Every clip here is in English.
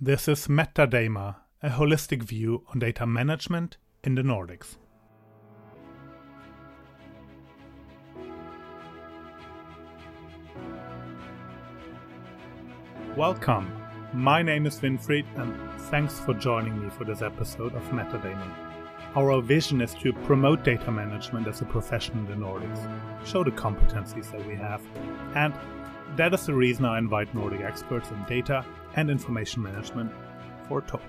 This is Metadama, a holistic view on data management in the Nordics. Welcome. My name is Winfried, and thanks for joining me for this episode of Metadama. Our vision is to promote data management as a profession in the Nordics, show the competencies that we have, and that is the reason I invite Nordic experts in data and information management for a talk.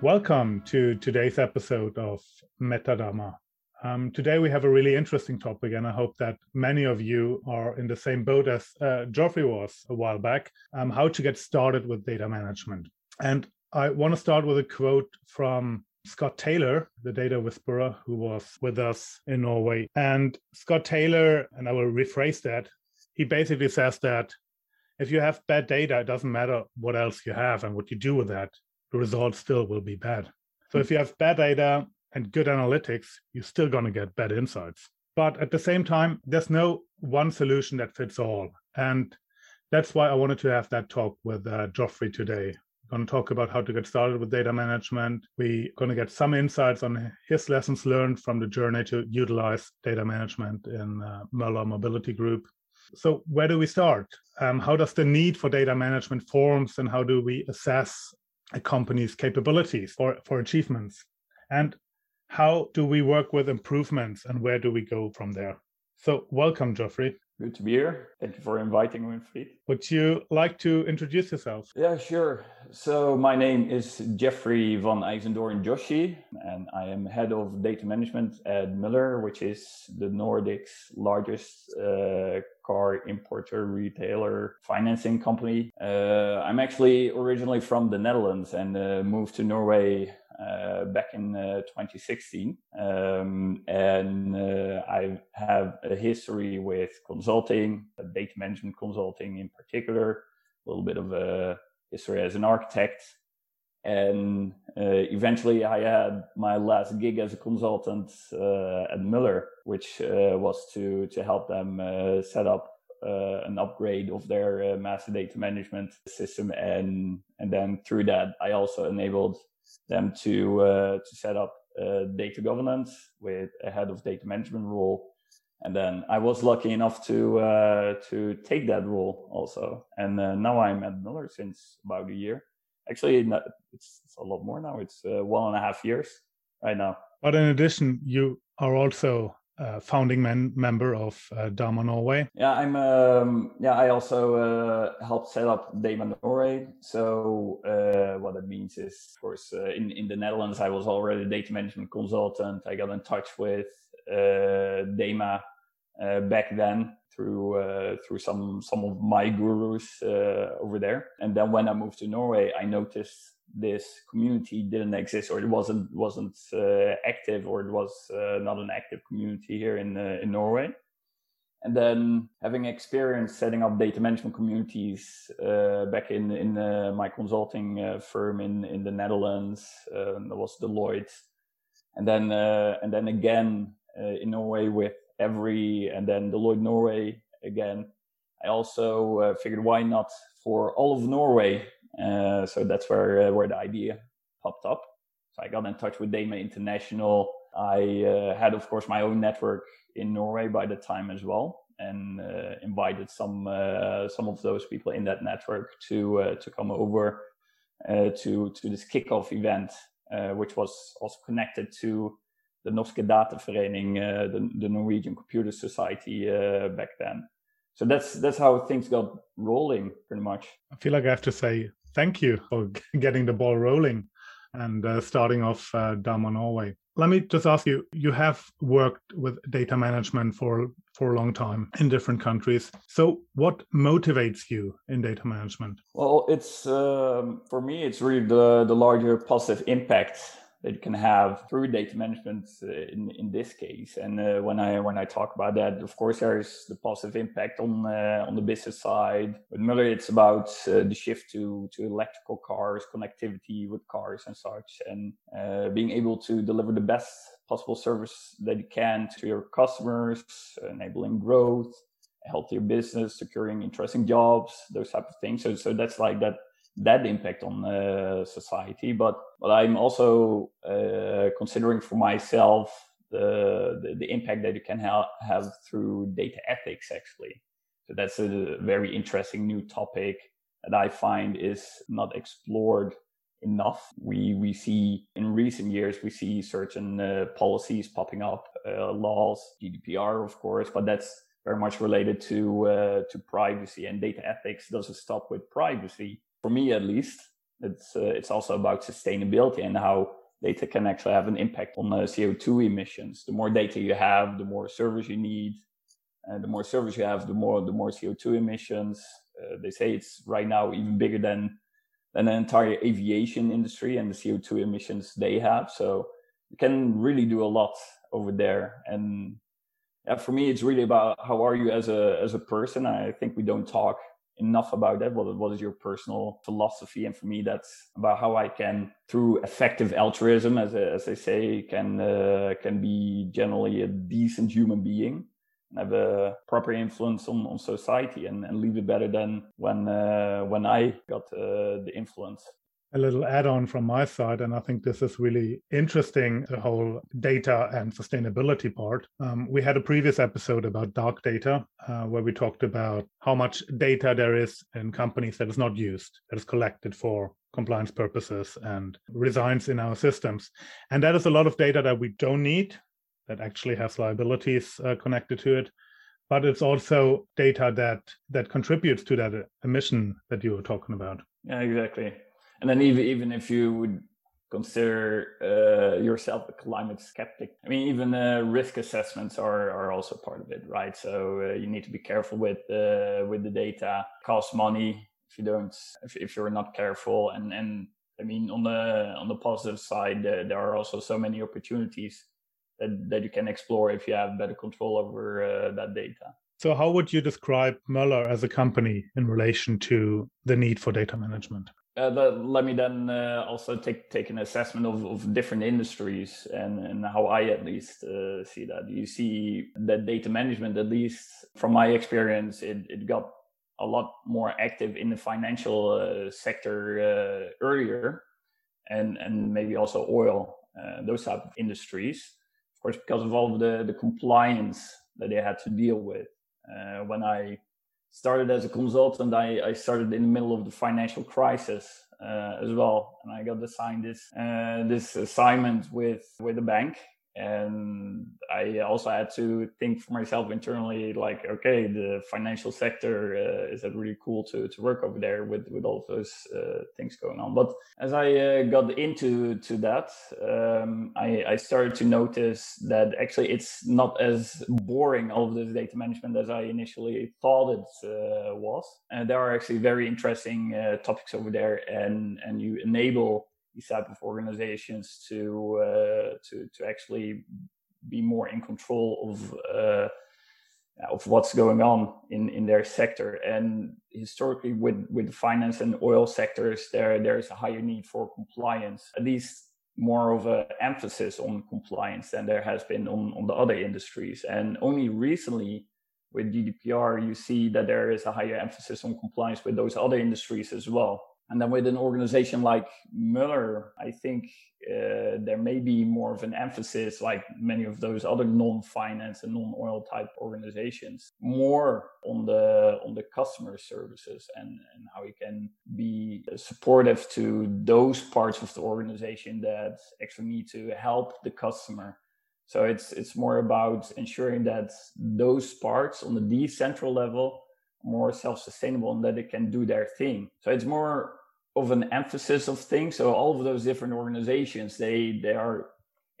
Welcome to today's episode of Metadama. Um, today we have a really interesting topic, and I hope that many of you are in the same boat as uh, Geoffrey was a while back. Um, how to get started with data management, and I want to start with a quote from Scott Taylor, the data whisperer who was with us in Norway. And Scott Taylor, and I will rephrase that, he basically says that if you have bad data, it doesn't matter what else you have and what you do with that, the result still will be bad. So if you have bad data and good analytics, you're still going to get bad insights. But at the same time, there's no one solution that fits all. And that's why I wanted to have that talk with uh, Geoffrey today. Going to talk about how to get started with data management. We're going to get some insights on his lessons learned from the journey to utilize data management in uh, Möller Mobility Group. So, where do we start? Um, how does the need for data management forms, and how do we assess a company's capabilities for, for achievements? And how do we work with improvements, and where do we go from there? So, welcome, Geoffrey. Good to be here. Thank you for inviting me, Winfried. Would you like to introduce yourself? Yeah, sure. So my name is Geoffrey van IJzendoorn Joshi, and I am head of data management at Möller, which is the Nordics' largest uh, car importer, retailer, financing company. Uh, I'm actually originally from the Netherlands and uh, moved to Norway uh, back in uh, 2016. Um, and uh, I have a history with consulting, data management consulting in particular, a little bit of a history as an architect. And eventually, I had my last gig as a consultant at Möller, which was to to help them set up uh, an upgrade of their uh, master data management system and and then through that i also enabled them to uh, to set up uh, data governance with a head of data management role. And then I was lucky enough to uh, to take that role also. And now I'm at Möller since about a year. Actually, it's, it's a lot more now. It's one and a half years right now. But in addition, you are also uh, founding men- member of uh, Dama Norway. Yeah, I'm. Um, yeah, I also uh, helped set up Dama Norway. So uh, what that means is, of course, uh, in in the Netherlands, I was already a data management consultant. I got in touch with uh, Dama back then through through some some of my gurus over there. And then when I moved to Norway, I noticed this community didn't exist or it wasn't wasn't uh, active or it was uh, not an active community here in uh, in Norway. And then having experience setting up data management communities uh, back in in uh, my consulting uh, firm in in the Netherlands, that was Deloitte, and then and then again in Norway with EVRY and then Deloitte Norway again. I also figured why not for all of Norway uh, so that's where uh, where the idea popped up. So I got in touch with Dama International. I uh, had, of course, my own network in Norway by the time as well, and uh, invited some uh, some of those people in that network to to come over to to this kickoff event, which was also connected to the Norske Dataforening, the, the Norwegian Computer Society back then. So that's that's how things got rolling, pretty much. I feel like I have to say thank you for getting the ball rolling and uh, starting off uh, Dama Norway. Let me just ask you: You have worked with data management for for a long time in different countries. So, what motivates you in data management? Well, it's um, for me, it's really the the larger positive impact that can have through data management uh, in, in this case. And uh, when I when I talk about that, of course, there's the positive impact on uh, on the business side. With Möller, it's about the shift to to electrical cars, connectivity with cars and such, and being able to deliver the best possible service that you can to your customers, enabling growth. healthier business, securing interesting jobs, those type of things. So so that's like that that impact on uh, society. But but I'm also uh, considering for myself the, the, the impact that you can ha- have through data ethics actually. So that's a very interesting new topic that I find is not explored enough. We we see in recent years we see certain uh, policies popping up, uh, laws, GDPR of course, but that's very much related to uh, to privacy and data ethics. Doesn't stop with privacy for me at least. It's uh, it's also about sustainability and how data can actually have an impact on uh, CO2 emissions. The more data you have, the more servers you need. And the more servers you have, the more the more CO2 emissions. Uh, they say it's right now even bigger than than the entire aviation industry and the CO2 emissions they have. So you can really do a lot over there. And yeah, for me, it's really about how are you as a as a person. I think we don't talk enough about that. What, what is your personal philosophy? And for me, that's about how I can, through effective altruism, as, as they say, can uh, can be generally a decent human being and have a proper influence on, on society and, and leave it better than when uh, when I got uh, the influence a little add-on from my side, and I think this is really interesting, the whole data and sustainability part. Um, we had a previous episode about dark data, uh, where we talked about how much data there is in companies that is not used, that is collected for compliance purposes and resides in our systems. And that is a lot of data that we don't need, that actually has liabilities uh, connected to it. But it's also data that that contributes to that emission that you were talking about. Yeah, exactly and then even even if you would consider uh, yourself a climate skeptic. I mean, even uh, risk assessments are, are also part of it, right? So uh, you need to be careful with uh, with the data. Costs money if you don't if, if you're not careful. And and I mean, on the on the positive side, there are also so many opportunities that that you can explore if you have better control over uh, that data. So, how would you describe Möller as a company in relation to the need for data management? Uh, the, let me then uh, also take take an assessment of, of different industries and, and how I at least uh, see that. You see that data management, at least from my experience, it, it got a lot more active in the financial uh, sector uh, earlier, and and maybe also oil, uh, those type of industries. Of course, because of all of the the compliance that they had to deal with. when I started as a consultant, I, I started in the middle of the financial crisis uh, as well, and I got assigned this uh, this assignment with with a bank, and I also had to think for myself internally, like, okay, the financial sector uh, is that really cool to to work over there with with all those uh, things going on. But as I uh, got into to that, um, I, I started to notice that actually it's not as boring all of this data management as I initially thought it uh, was. And there are actually very interesting uh, topics over there, and and you enable these type of organizations to uh, to to actually be more in control of uh, of what's going on in in their sector. And historically, with with the finance and oil sectors, there there's a higher need for compliance, at least more of an emphasis on compliance than there has been on, on the other industries. And only recently with GDPR, you see that there is a higher emphasis on compliance with those other industries as well. And then with an organization like Möller, I think uh, there may be more of an emphasis, like many of those other non-finance and non-oil type organizations, more on the on the customer services and and how you can be supportive to those parts of the organization that actually need to help the customer. So it's it's more about ensuring that those parts on the decentral level more self-sustainable and that it can do their thing. So it's more of an emphasis of things. So all of those different organizations, they they are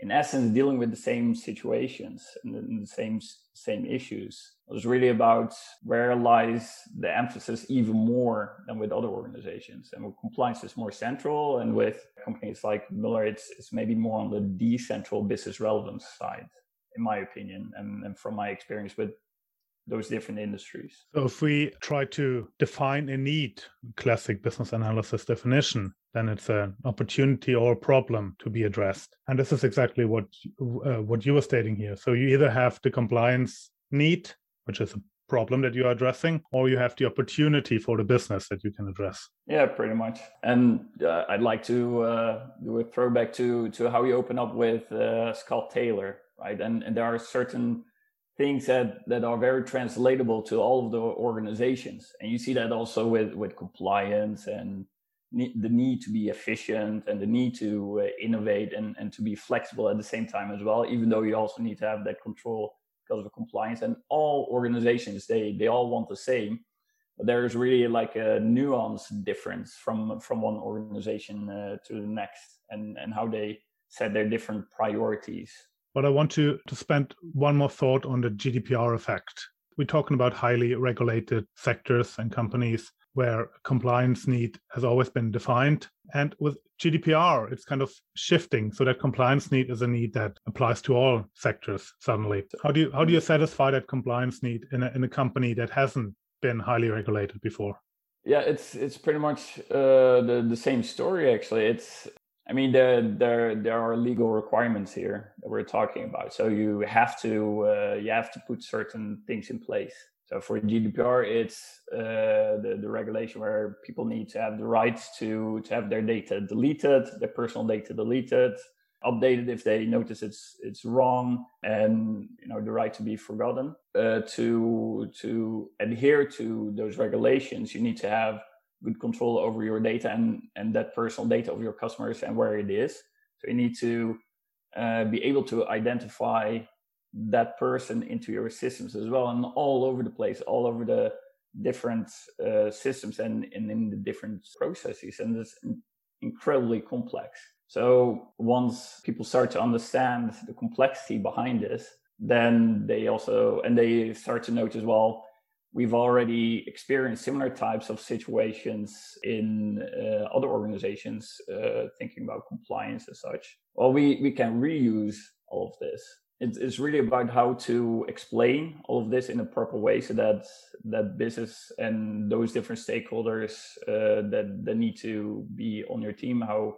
in essence dealing with the same situations and the same same issues. It was really about where lies the emphasis even more than with other organizations. And with compliance is more central, and with companies like Möller, it's it's maybe more on the decentral business relevance side, in my opinion, and, and from my experience with those different industries. So, if we try to define a need, classic business analysis definition, then it's an opportunity or a problem to be addressed. And this is exactly what uh, what you were stating here. So, you either have the compliance need, which is a problem that you're addressing, or you have the opportunity for the business that you can address. Yeah, pretty much. And uh, I'd like to uh, do a throwback to to how you open up with uh, Scott Taylor, right? And and there are certain things that that are very translatable to all of the organizations, and you see that also with with compliance and the need to be efficient and the need to uh, innovate and, and to be flexible at the same time as well even though you also need to have that control because of compliance. And all organizations they they all want the same but there is really like a nuance difference from from one organization uh, to the next and and how they set their different priorities but i want to to spend one more thought on the gdpr effect we're talking about highly regulated sectors and companies where compliance need has always been defined. And with GDPR, it's kind of shifting so that compliance need is a need that applies to all sectors suddenly. How do you how do you satisfy that compliance need in a, in a company that hasn't been highly regulated before? Yeah, it's it's pretty much uh, the the same story actually. It's I mean there there there are legal requirements here that we're talking about. So you have to uh, you have to put certain things in place. So for GDPR, it's uh, the, the regulation where people need to have the rights to, to have their data deleted, their personal data deleted, updated if they notice it's it's wrong, and you know the right to be forgotten. Uh, to to adhere to those regulations, you need to have good control over your data and and that personal data of your customers and where it is. So you need to uh, be able to identify that person into your systems as well and all over the place all over the different uh, systems and, and in the different processes and it's incredibly complex so once people start to understand the complexity behind this then they also and they start to notice well we've already experienced similar types of situations in uh, other organizations uh, thinking about compliance and such. Well we we can reuse all of this. It's, it's really about how to explain all of this in a proper way so that that business and those different stakeholders uh, that that need to be on your team how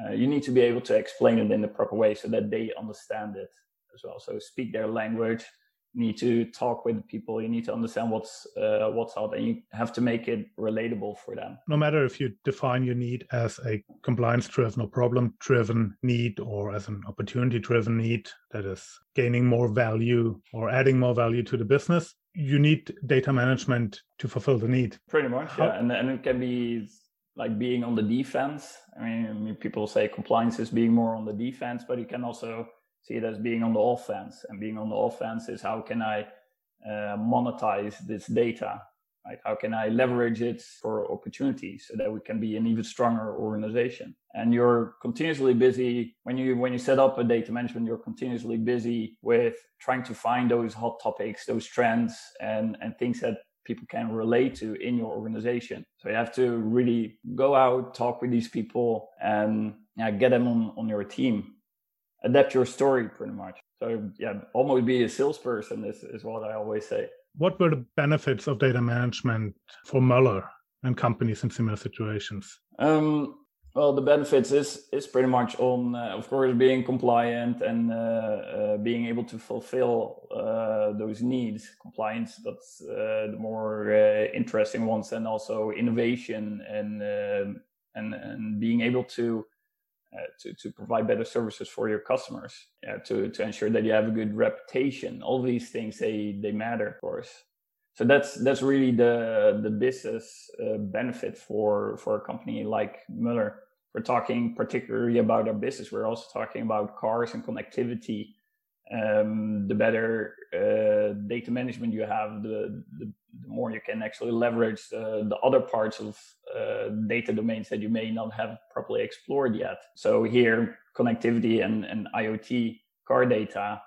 uh, you need to be able to explain it in the proper way so that they understand it as well. So speak their language need to talk with people. You need to understand what's uh, what's out and you have to make it relatable for them. No matter if you define your need as a compliance driven or problem driven need or as an opportunity driven need that is gaining more value or adding more value to the business you need data management to fulfill the need. Pretty much How- yeah. And, and it can be like being on the defense. I mean, I mean people say compliance is being more on the defense but you can also see it as being on the offense. And being on the offense is how can I uh, monetize this data? Right? How can I leverage it for opportunities so that we can be an even stronger organization? And you're continuously busy when you when you set up a data management. You're continuously busy with trying to find those hot topics, those trends, and and things that people can relate to in your organization. So you have to really go out, talk with these people, and yeah, get them on on your team adapt your story pretty much. So yeah, almost be a salesperson is, is what I always say. What were the benefits of data management for Möller and companies in similar situations? Um, well, the benefits is is pretty much on, uh, of course, being compliant and uh, uh, being able to fulfill uh, those needs. Compliance, that's uh, the more uh, interesting ones, and also innovation and and and being able to uh, to, to provide better services for your customers, yeah, to, to ensure that you have a good reputation. All these things, they, they matter, of course. So that's that's really the the business uh, benefit for for a company like Möller. We're talking particularly about our business. We're also talking about cars and connectivity um, the better uh, data management you have, the, the, the, more you can actually leverage uh, the other parts of uh, data domains that you may not have properly explored yet. So here, connectivity and, and IoT car data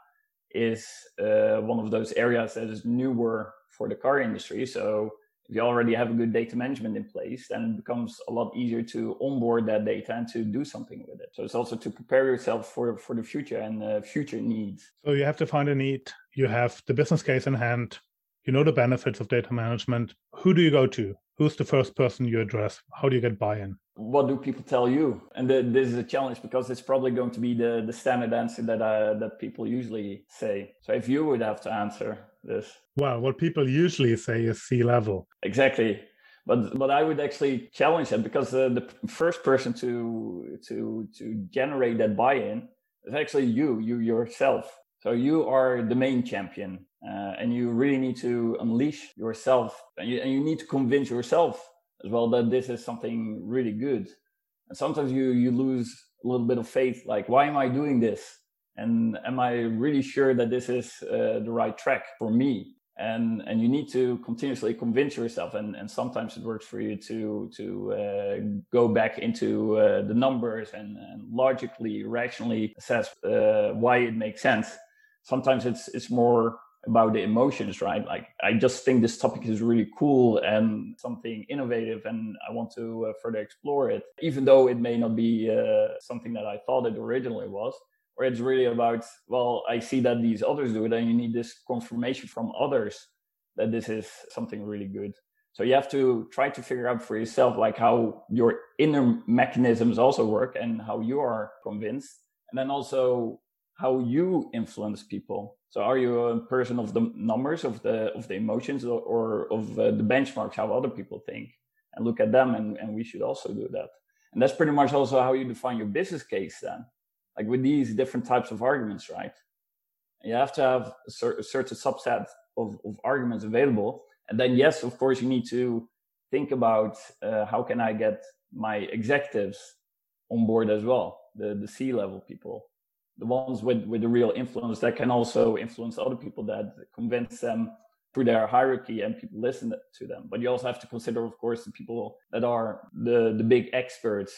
is uh, one of those areas that is newer for the car industry. So if you already have a good data management in place, then it becomes a lot easier to onboard that data and to do something with it. So it's also to prepare yourself for for the future and uh, future needs. So you have to find a need. You have the business case in hand. You know the benefits of data management. Who do you go to? Who's the first person you address? How do you get buy-in? What do people tell you? And the, this is a challenge because it's probably going to be the, the standard answer that uh, that people usually say. So if you would have to answer, this. Well, what people usually say is C level. Exactly. But but I would actually challenge that because uh, the first person to to to generate that buy-in is actually you, you yourself. So you are the main champion, uh, and you really need to unleash yourself, and you, and you need to convince yourself as well that this is something really good. And sometimes you you lose a little bit of faith, like why am I doing this? And am I really sure that this is uh, the right track for me? and and you need to continuously convince yourself and and sometimes it works for you to to uh, go back into uh, the numbers and, and, logically rationally assess uh, why it makes sense. Sometimes it's it's more about the emotions right? Like i just think this topic is really cool and something innovative and i want to uh, further explore it even though it may not be uh, something that i thought it originally was or it's really about well i see that these others do it and you need this confirmation from others that this is something really good. So you have to try to figure out for yourself like how your inner mechanisms also work and how you are convinced and then also how you influence people. So are you a person of the numbers of the of the emotions or, or of uh, the benchmarks how other people think and look at them and, and we should also do that. And that's pretty much also how you define your business case then like with these different types of arguments, right? You have to have a, cer- a certain subset of, of arguments available. And then, yes, of course, you need to think about uh, how can I get my executives on board as well, the, the C level people, the ones with, with the real influence that can also influence other people that convince them through their hierarchy and people listen to them. But you also have to consider, of course, the people that are the, the big experts,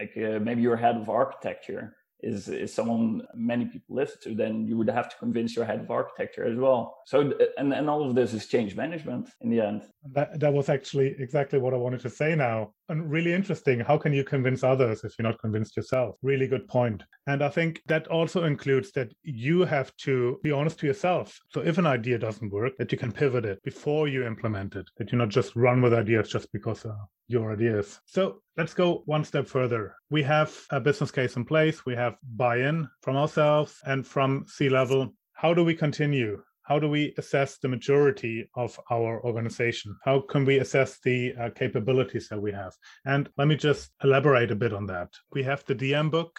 like uh, maybe your head of architecture is is someone many people listen to, then you would have to convince your head of architecture as well. So and and all of this is change management in the end. That that was actually exactly what I wanted to say now. And really interesting. How can you convince others if you're not convinced yourself? Really good point. And I think that also includes that you have to be honest to yourself. So if an idea doesn't work, that you can pivot it before you implement it. That you not just run with ideas just because uh, your ideas. So let's go one step further. We have a business case in place. We have buy-in from ourselves and from C level. How do we continue? How do we assess the maturity of our organization? How can we assess the uh, capabilities that we have? And let me just elaborate a bit on that. We have the DMBOK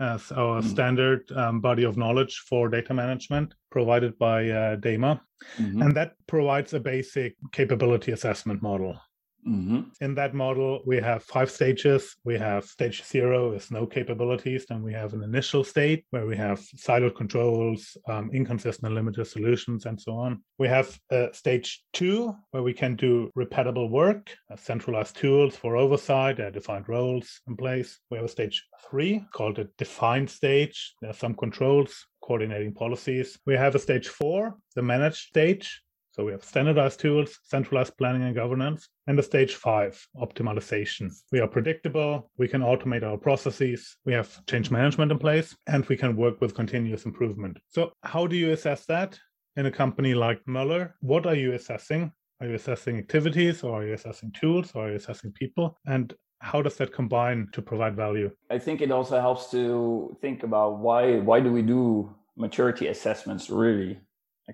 as our mm-hmm. standard um, body of knowledge for data management provided by uh, DAMA. Mm-hmm. And that provides a basic capability assessment model. Mm-hmm. In that model, we have five stages. We have stage zero is no capabilities. Then we have an initial state where we have siloed controls, um, inconsistent limited solutions, and so on. We have uh, stage two where we can do repeatable work, uh, centralized tools for oversight, are defined roles in place. We have a stage three called a defined stage. There are some controls coordinating policies. We have a stage four, the managed stage, so we have standardized tools, centralized planning and governance, and the stage five, optimization. We are predictable, we can automate our processes, we have change management in place, and we can work with continuous improvement. So how do you assess that in a company like Möller? What are you assessing? Are you assessing activities or are you assessing tools or are you assessing people? And how does that combine to provide value? I think it also helps to think about why why do we do maturity assessments really?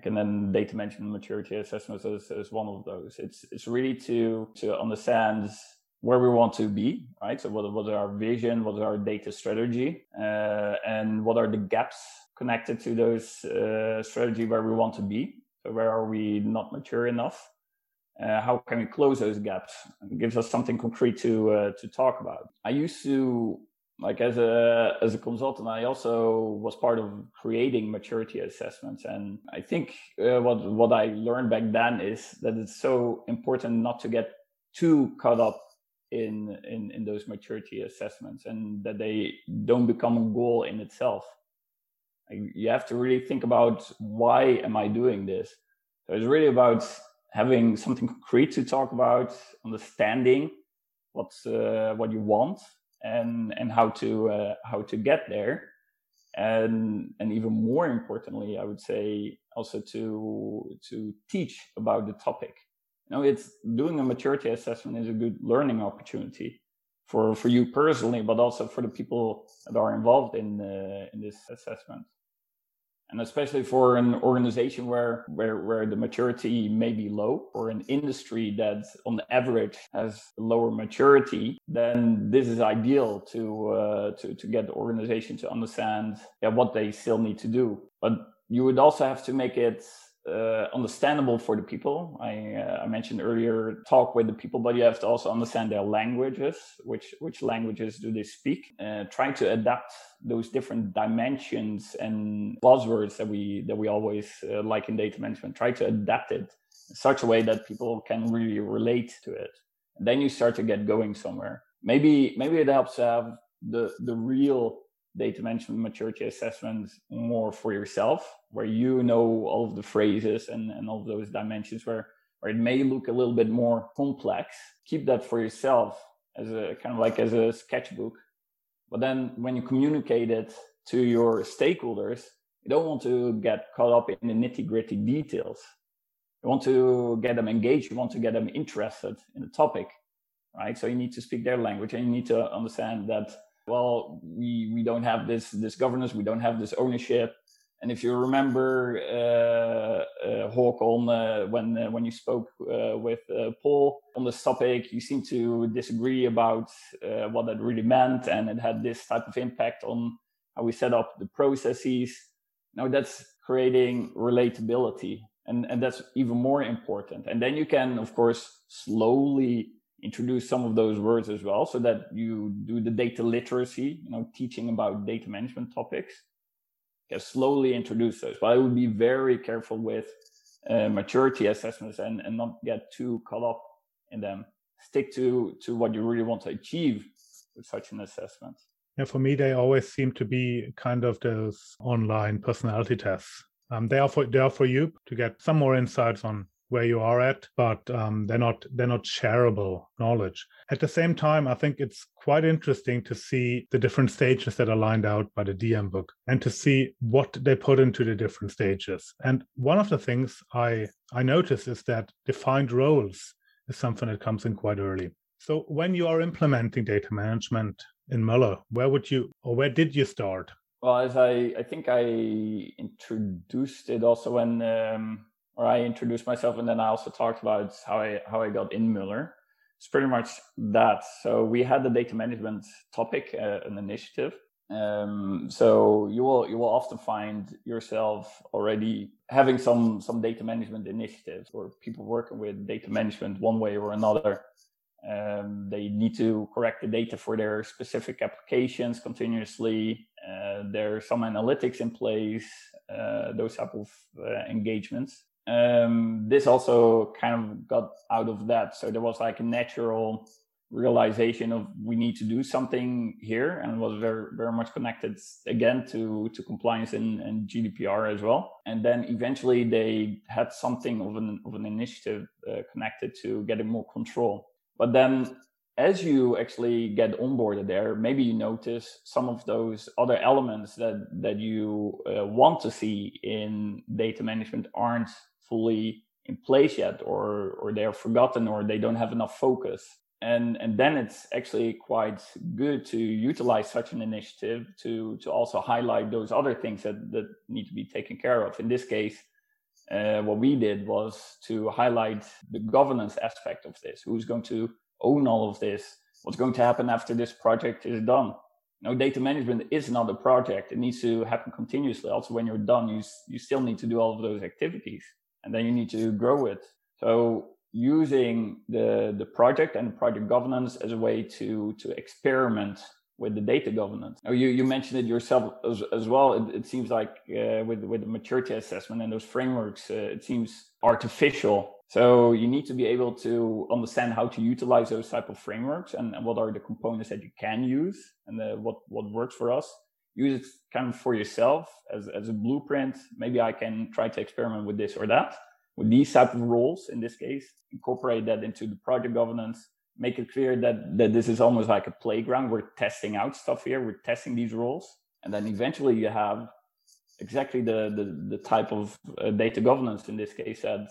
And then data management maturity assessments is, is one of those. It's it's really to to understand where we want to be right? So what, what is our vision? What is our data strategy? Uh, and what are the gaps connected to those uh, strategy where we want to be? So where are we not mature enough? Uh, how can we close those gaps? It gives us something concrete to uh, to talk about. I used to like as a as a consultant i also was part of creating maturity assessments. And i think uh, what what i learned back then is that it's so important not to get too caught up in in in those maturity assessments and that they don't become a goal in itself. You have to really think about why am i doing this? So it's really about having something concrete to talk about understanding what's uh, what you want and and how to uh, how to get there. And and even more importantly i would say also to to teach about the topic. You know it's doing a maturity assessment is a good learning opportunity for for you personally but also for the people that are involved in uh, in this assessment and especially for an organization where where where the maturity may be low or an industry that on average has lower maturity then this is ideal to uh, to to get the organization to understand yeah, what they still need to do. But you would also have to make it uh, understandable for the people. I, uh, I mentioned earlier, talk with the people, but you have to also understand their languages. Which which languages do they speak? Uh, trying to adapt those different dimensions and buzzwords that we that we always uh, like in data management. Try to adapt it in such a way that people can really relate to it. And then you start to get going somewhere. Maybe maybe it helps to have the the real data management maturity assessment more for yourself, where you know all of the phrases and, and all of those dimensions where, where it may look a little bit more complex. Keep that for yourself as a kind of like as a sketchbook. But then when you communicate it to your stakeholders, you don't want to get caught up in the nitty gritty details. You want to get them engaged. You want to get them interested in the topic, right? So you need to speak their language and you need to understand that well, we, we don't have this, this governance, we don't have this ownership. And if you remember, uh, uh, uh, when uh, when you spoke uh, with uh, Paul on this topic, you seem to disagree about uh, what that really meant, and it had this type of impact on how we set up the processes. Now that's creating relatability, and and that's even more important. And then you can, of course, slowly introduce some of those words as well so that you do the data literacy you know teaching about data management topics. Can slowly introduce those but i would be very careful with uh, maturity assessments and, and not get too caught up in them. Stick to to what you really want to achieve with such an assessment. Yeah for me they always seem to be kind of those online personality tests. Um, they are for they are for you to get some more insights on where you are at, but um, they're not they're not shareable knowledge. At the same time, I think it's quite interesting to see the different stages that are lined out by the DMBOK and to see what they put into the different stages. And one of the things I I notice is that defined roles is something that comes in quite early. So when you are implementing data management in Möller, where would you or where did you start? Well, as I, I think I introduced it also when um, or I introduced myself, and then I also talked about how I how I got in Möller. It's pretty much that. So we had the data management topic, uh, an initiative. Um, so you will you will often find yourself already having some some data management initiatives or people working with data management one way or another. Um, they need to correct the data for their specific applications continuously. Uh, there's some analytics in place, uh, those type of uh, engagements um, this also kind of got out of that. So there was like a natural realization of we need to do something here and was very very much connected again to to compliance and, and GDPR as well and then eventually they had something of an of an initiative uh, connected to getting more control but then as you actually get onboarded there maybe you notice some of those other elements that that you uh, want to see in data management aren't fully in place yet or or they're forgotten or they don't have enough focus. And and then it's actually quite good to utilize such an initiative to to also highlight those other things that that need to be taken care of. In this case uh, what we did was to highlight the governance aspect of this. Who's going to own all of this? What's going to happen after this project is done? No data management is not a project. It needs to happen continuously. Also when you're done you you still need to do all of those activities and then you need to grow it. So using the, the project and project governance as a way to, to experiment with the data governance. Now, you, you mentioned it yourself as, as well. It, it seems like uh, with, with the maturity assessment and those frameworks, uh, it seems artificial. So you need to be able to understand how to utilize those type of frameworks and, and what are the components that you can use and the, what, what works for us use it kind of for yourself as, as a blueprint. Maybe I can try to experiment with this or that, with these type of roles in this case, incorporate that into the project governance, make it clear that, that this is almost like a playground. We're testing out stuff here. We're testing these roles. And then eventually you have exactly the, the, the type of uh, data governance in this case that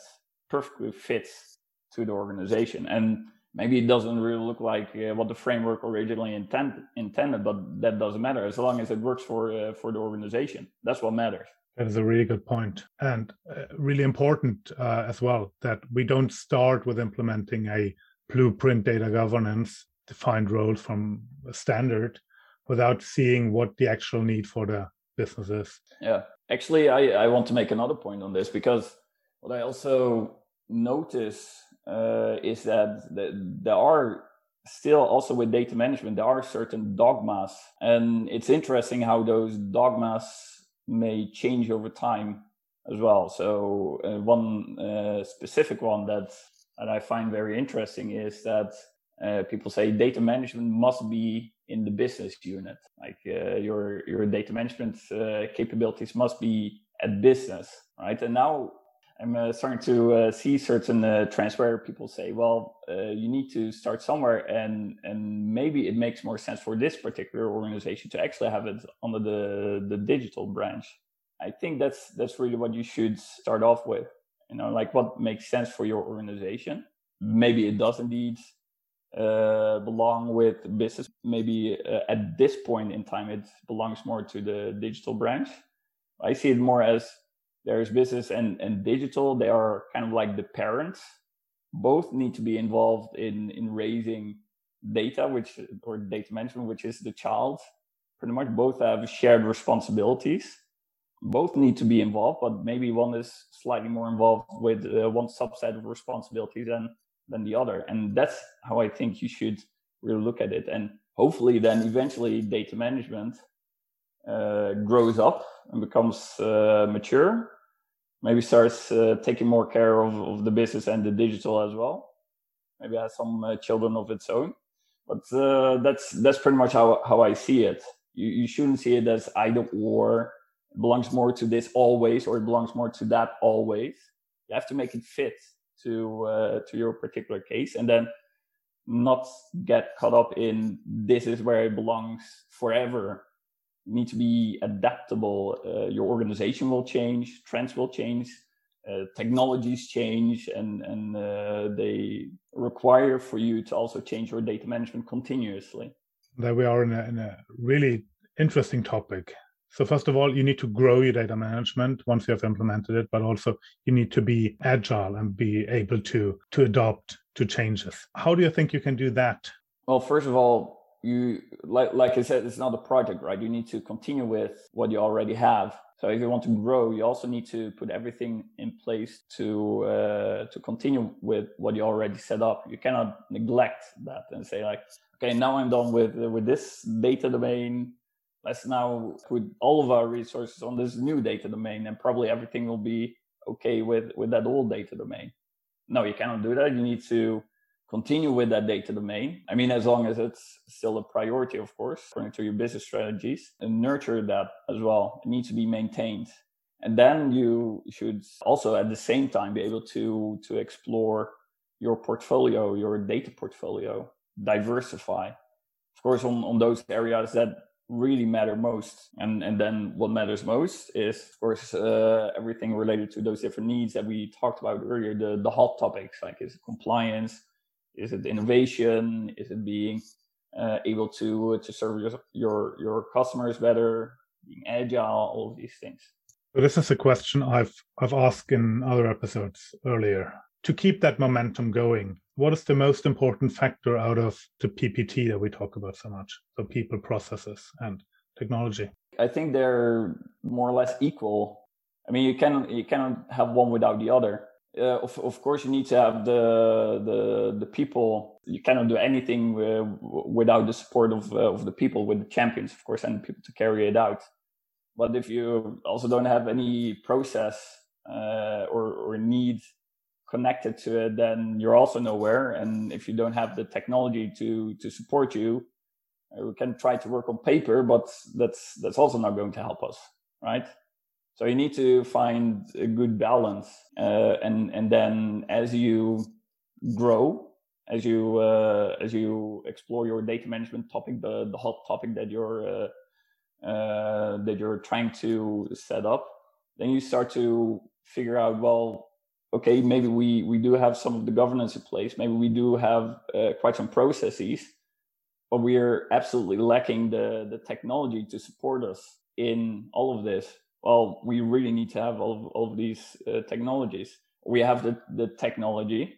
perfectly fits to the organization. And maybe it doesn't really look like uh, what the framework originally intent, intended, but that doesn't matter as long as it works for uh, for the organization. That's what matters. That is a really good point and uh, really important uh, as well that we don't start with implementing a blueprint data governance defined roles from a standard without seeing what the actual need for the business is. Yeah, actually, I, I want to make another point on this because what I also notice uh, is that, there are still also with data management there are certain dogmas. And it's interesting how those dogmas may change over time as well. So uh, one uh, specific one that that i find very interesting is that uh, people say data management must be in the business unit. Like uh, your your data management uh, capabilities must be at business right? And now I'm uh, starting to uh, see certain uh, trends where people say, well, uh, you need to start somewhere, and and maybe it makes more sense for this particular organization to actually have it under the the digital branch. I think that's that's really what you should start off with. You know, like what makes sense for your organization. Maybe it does indeed uh, belong with business. Maybe uh, at this point in time, it belongs more to the digital branch. I see it more as there's business and, and digital. They are kind of like the parents. Both need to be involved in in raising data which or data management which is the child pretty much both have shared responsibilities. Both need to be involved but maybe one is slightly more involved with uh, one subset of responsibilities than than the other. And that's how i think you should really look at it. And hopefully then eventually data management uh, grows up and becomes uh, mature maybe starts uh, taking more care of, of the business and the digital as well. Maybe has some uh, children of its own, but uh, that's that's pretty much how how I see it. You you shouldn't see it as either or. It belongs more to this always, or it belongs more to that always. You have to make it fit to uh, to your particular case, and then not get caught up in this is where it belongs forever need to be adaptable. Uh, your organization will change, trends will change, uh, technologies change, and and uh, they require for you to also change your data management continuously. There we are in a, in a really interesting topic. So first of all, you need to grow your data management once you have implemented it, but also you need to be agile and be able to to adopt to changes. How do you think you can do that? Well, first of all, you like like I said, it's not a project, right? You need to continue with what you already have. So if you want to grow, you also need to put everything in place to uh, to continue with what you already set up. You cannot neglect that and say like, okay, now I'm done with with this data domain. Let's now put all of our resources on this new data domain, and probably everything will be okay with with that old data domain. No, you cannot do that. You need to continue with that data domain. I mean, as long as it's still a priority, of course, according to your business strategies, and nurture that as well. It needs to be maintained. And then you should also at the same time be able to, to explore your portfolio, your data portfolio, diversify. Of course, on, on those areas that really matter most. And, and then what matters most is, of course, uh, everything related to those different needs that we talked about earlier, the, the hot topics like is compliance, is it innovation? Is it being uh, able to to serve your, your your customers better? Being agile, all of these things. So this is a question I've I've asked in other episodes earlier. To keep that momentum going, what is the most important factor out of the PPT that we talk about so much? So people, processes, and technology. I think they're more or less equal. I mean, you can you cannot have one without the other uh, of, of course you need to have the the the people. You cannot do anything uh, without the support of uh, of the people with the champions of course and people to carry it out. But if you also don't have any process or or need connected to it then you're also nowhere. And if you don't have the technology to to support you we can try to work on paper but that's that's also not going to help us right so you need to find a good balance, uh, and and then as you grow, as you uh, as you explore your data management topic, the the hot topic that you're uh, uh that you're trying to set up, then you start to figure out well, okay, maybe we we do have some of the governance in place, maybe we do have uh, quite some processes, but we are absolutely lacking the the technology to support us in all of this well, we really need to have all of, all of these uh, technologies. We have the, the technology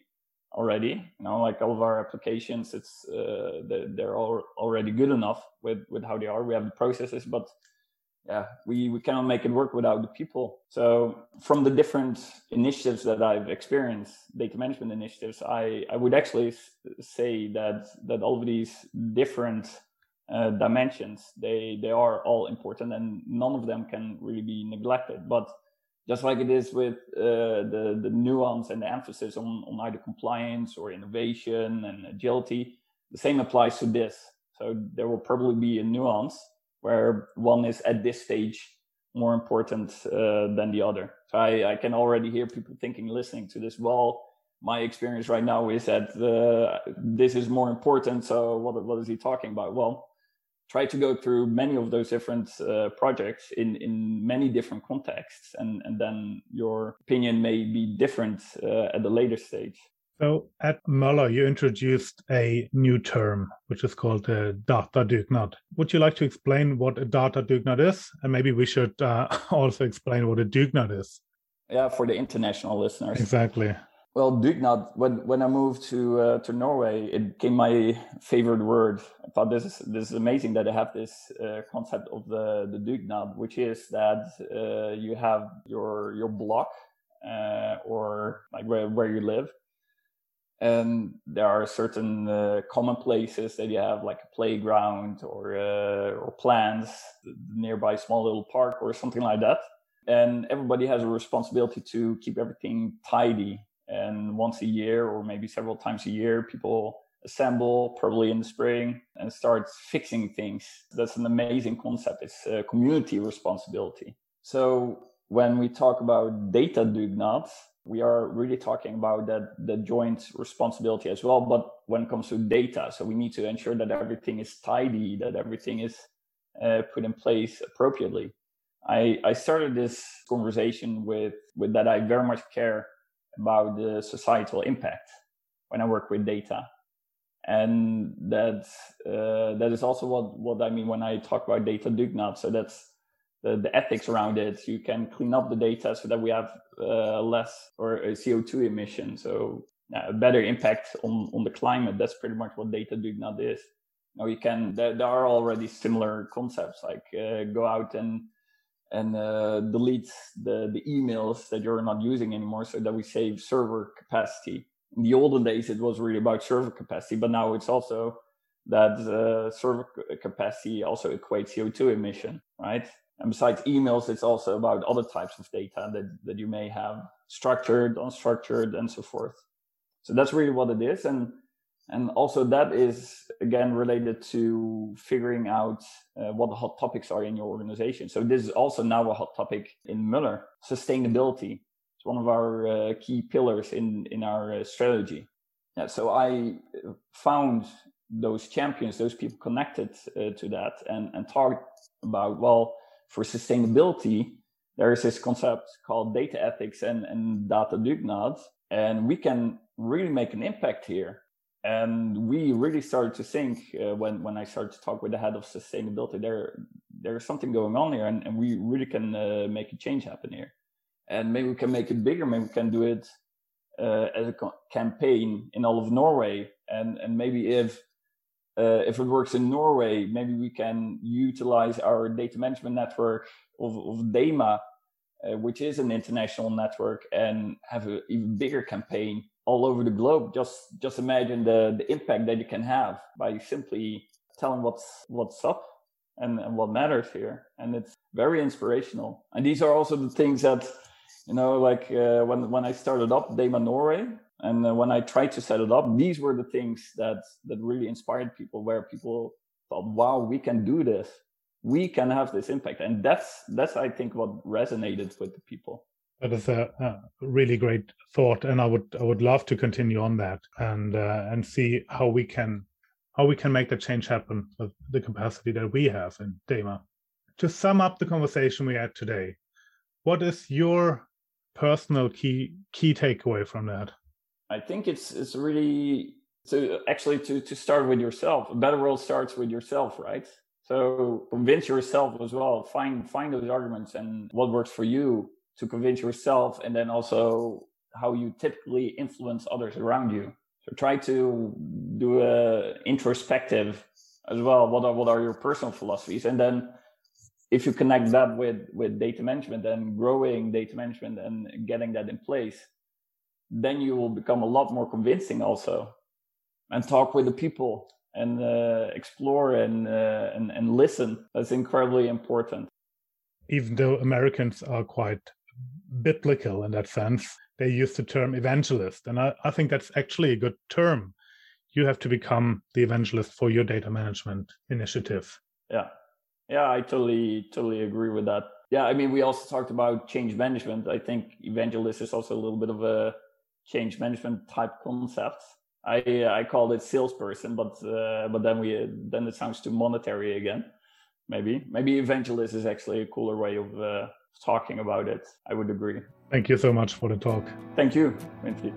already, you know, like all of our applications, it's uh, they're, they're all already good enough with with how they are. We have the processes, but yeah, we, we cannot make it work without the people. So from the different initiatives that I've experienced, data management initiatives, I, I would actually say that that all of these different uh, dimensions they they are all important and none of them can really be neglected. But just like it is with uh, the the nuance and the emphasis on on either compliance or innovation and agility, the same applies to this. So there will probably be a nuance where one is at this stage more important uh, than the other. So I, I, can already hear people thinking, listening to this. Well, my experience right now is that uh, this is more important. So what what is he talking about? Well, try to go through many of those different uh, projects in in many different contexts, and and then your opinion may be different uh, at the later stage. So at Möller, you introduced a new term, which is called a data dugnad. Would you like to explain what a data dugnad is? And maybe we should uh, also explain what a dugnad is. Yeah, for the international listeners. Exactly. Well, dugnad. When when I moved to uh, to Norway, it became my favorite word. I thought this is this is amazing that I have this uh, concept of the the dugnad, which is that uh, you have your your block uh, or like where where you live, and there are certain uh, common places that you have like a playground or uh, or plants nearby small little park or something like that and everybody has a responsibility to keep everything tidy and once a year or maybe several times a year people assemble probably in the spring and start fixing things. That's an amazing concept. It's a community responsibility. So when we talk about data dugnads we are really talking about that the joint responsibility as well. But when it comes to data so we need to ensure that everything is tidy that everything is uh, put in place appropriately. I i started this conversation with with that i very much care about the societal impact when i work with data and that uh, that is also what what i mean when i talk about data dugnad so that's the, the ethics around it. You can clean up the data so that we have uh, less or a CO2 emission. So uh, a better impact on, on the climate. That's pretty much what data dugnad is. Now you can, there, there are already similar concepts like uh, go out and and uh, delete the, the emails that you're not using anymore so that we save server capacity. In the olden days, it was really about server capacity, but now it's also that uh, server capacity also equates CO2 emission, right? And besides emails, it's also about other types of data that, that you may have structured, unstructured, and so forth. So that's really what it is. And, and also that is again related to figuring out uh, what the hot topics are in your organization. So this is also now a hot topic in Möller, sustainability. It's one of our uh, key pillars in, in our uh, strategy. Yeah, so I found those champions, those people connected uh, to that and, and talked about, well, for sustainability, there is this concept called data ethics and, and data dugnad, and we can really make an impact here. And we really started to think uh, when, when I started to talk with the head of sustainability, there there's something going on here, and, and we really can uh, make a change happen here. And maybe we can make it bigger. Maybe we can do it uh, as a co- campaign in all of Norway. And and maybe if uh, if it works in Norway, maybe we can utilize our data management network of, of DAMA, uh, which is an international network, and have an even bigger campaign all over the globe. Just just imagine the, the impact that you can have by simply telling what's what's up and, and what matters here. And it's very inspirational. And these are also the things that you know, like uh, when when I started up DAMA Norway, and uh, when I tried to set it up, these were the things that that really inspired people, where people thought, "Wow, we can do this. We can have this impact." And that's that's I think what resonated with the people. That is a, a really great thought, and I would I would love to continue on that and uh, and see how we can how we can make the change happen with the capacity that we have in DAMA. To sum up the conversation we had today, what is your personal key key takeaway from that? I think it's it's really to actually to to start with yourself. A better world starts with yourself, right? So convince yourself as well. Find find those arguments and what works for you to convince yourself, and then also how you typically influence others around you. So try to do a introspective as well. What are what are your personal philosophies, and then if you connect that with with data management and growing data management and getting that in place, then you will become a lot more convincing also, and talk with the people and uh, explore and, uh, and and listen. That's incredibly important. Even though Americans are quite biblical in that sense, they use the term evangelist, and I, I think that's actually a good term. You have to become the evangelist for your data management initiative. Yeah, yeah, I totally totally agree with that. Yeah, I mean, we also talked about change management. I think evangelist is also a little bit of a change management type concept. I I called it salesperson, but uh, but then we then it sounds too monetary again. Maybe maybe evangelist is actually a cooler way of uh, talking about it. I would agree. Thank you so much for the talk. Thank you, Winfried.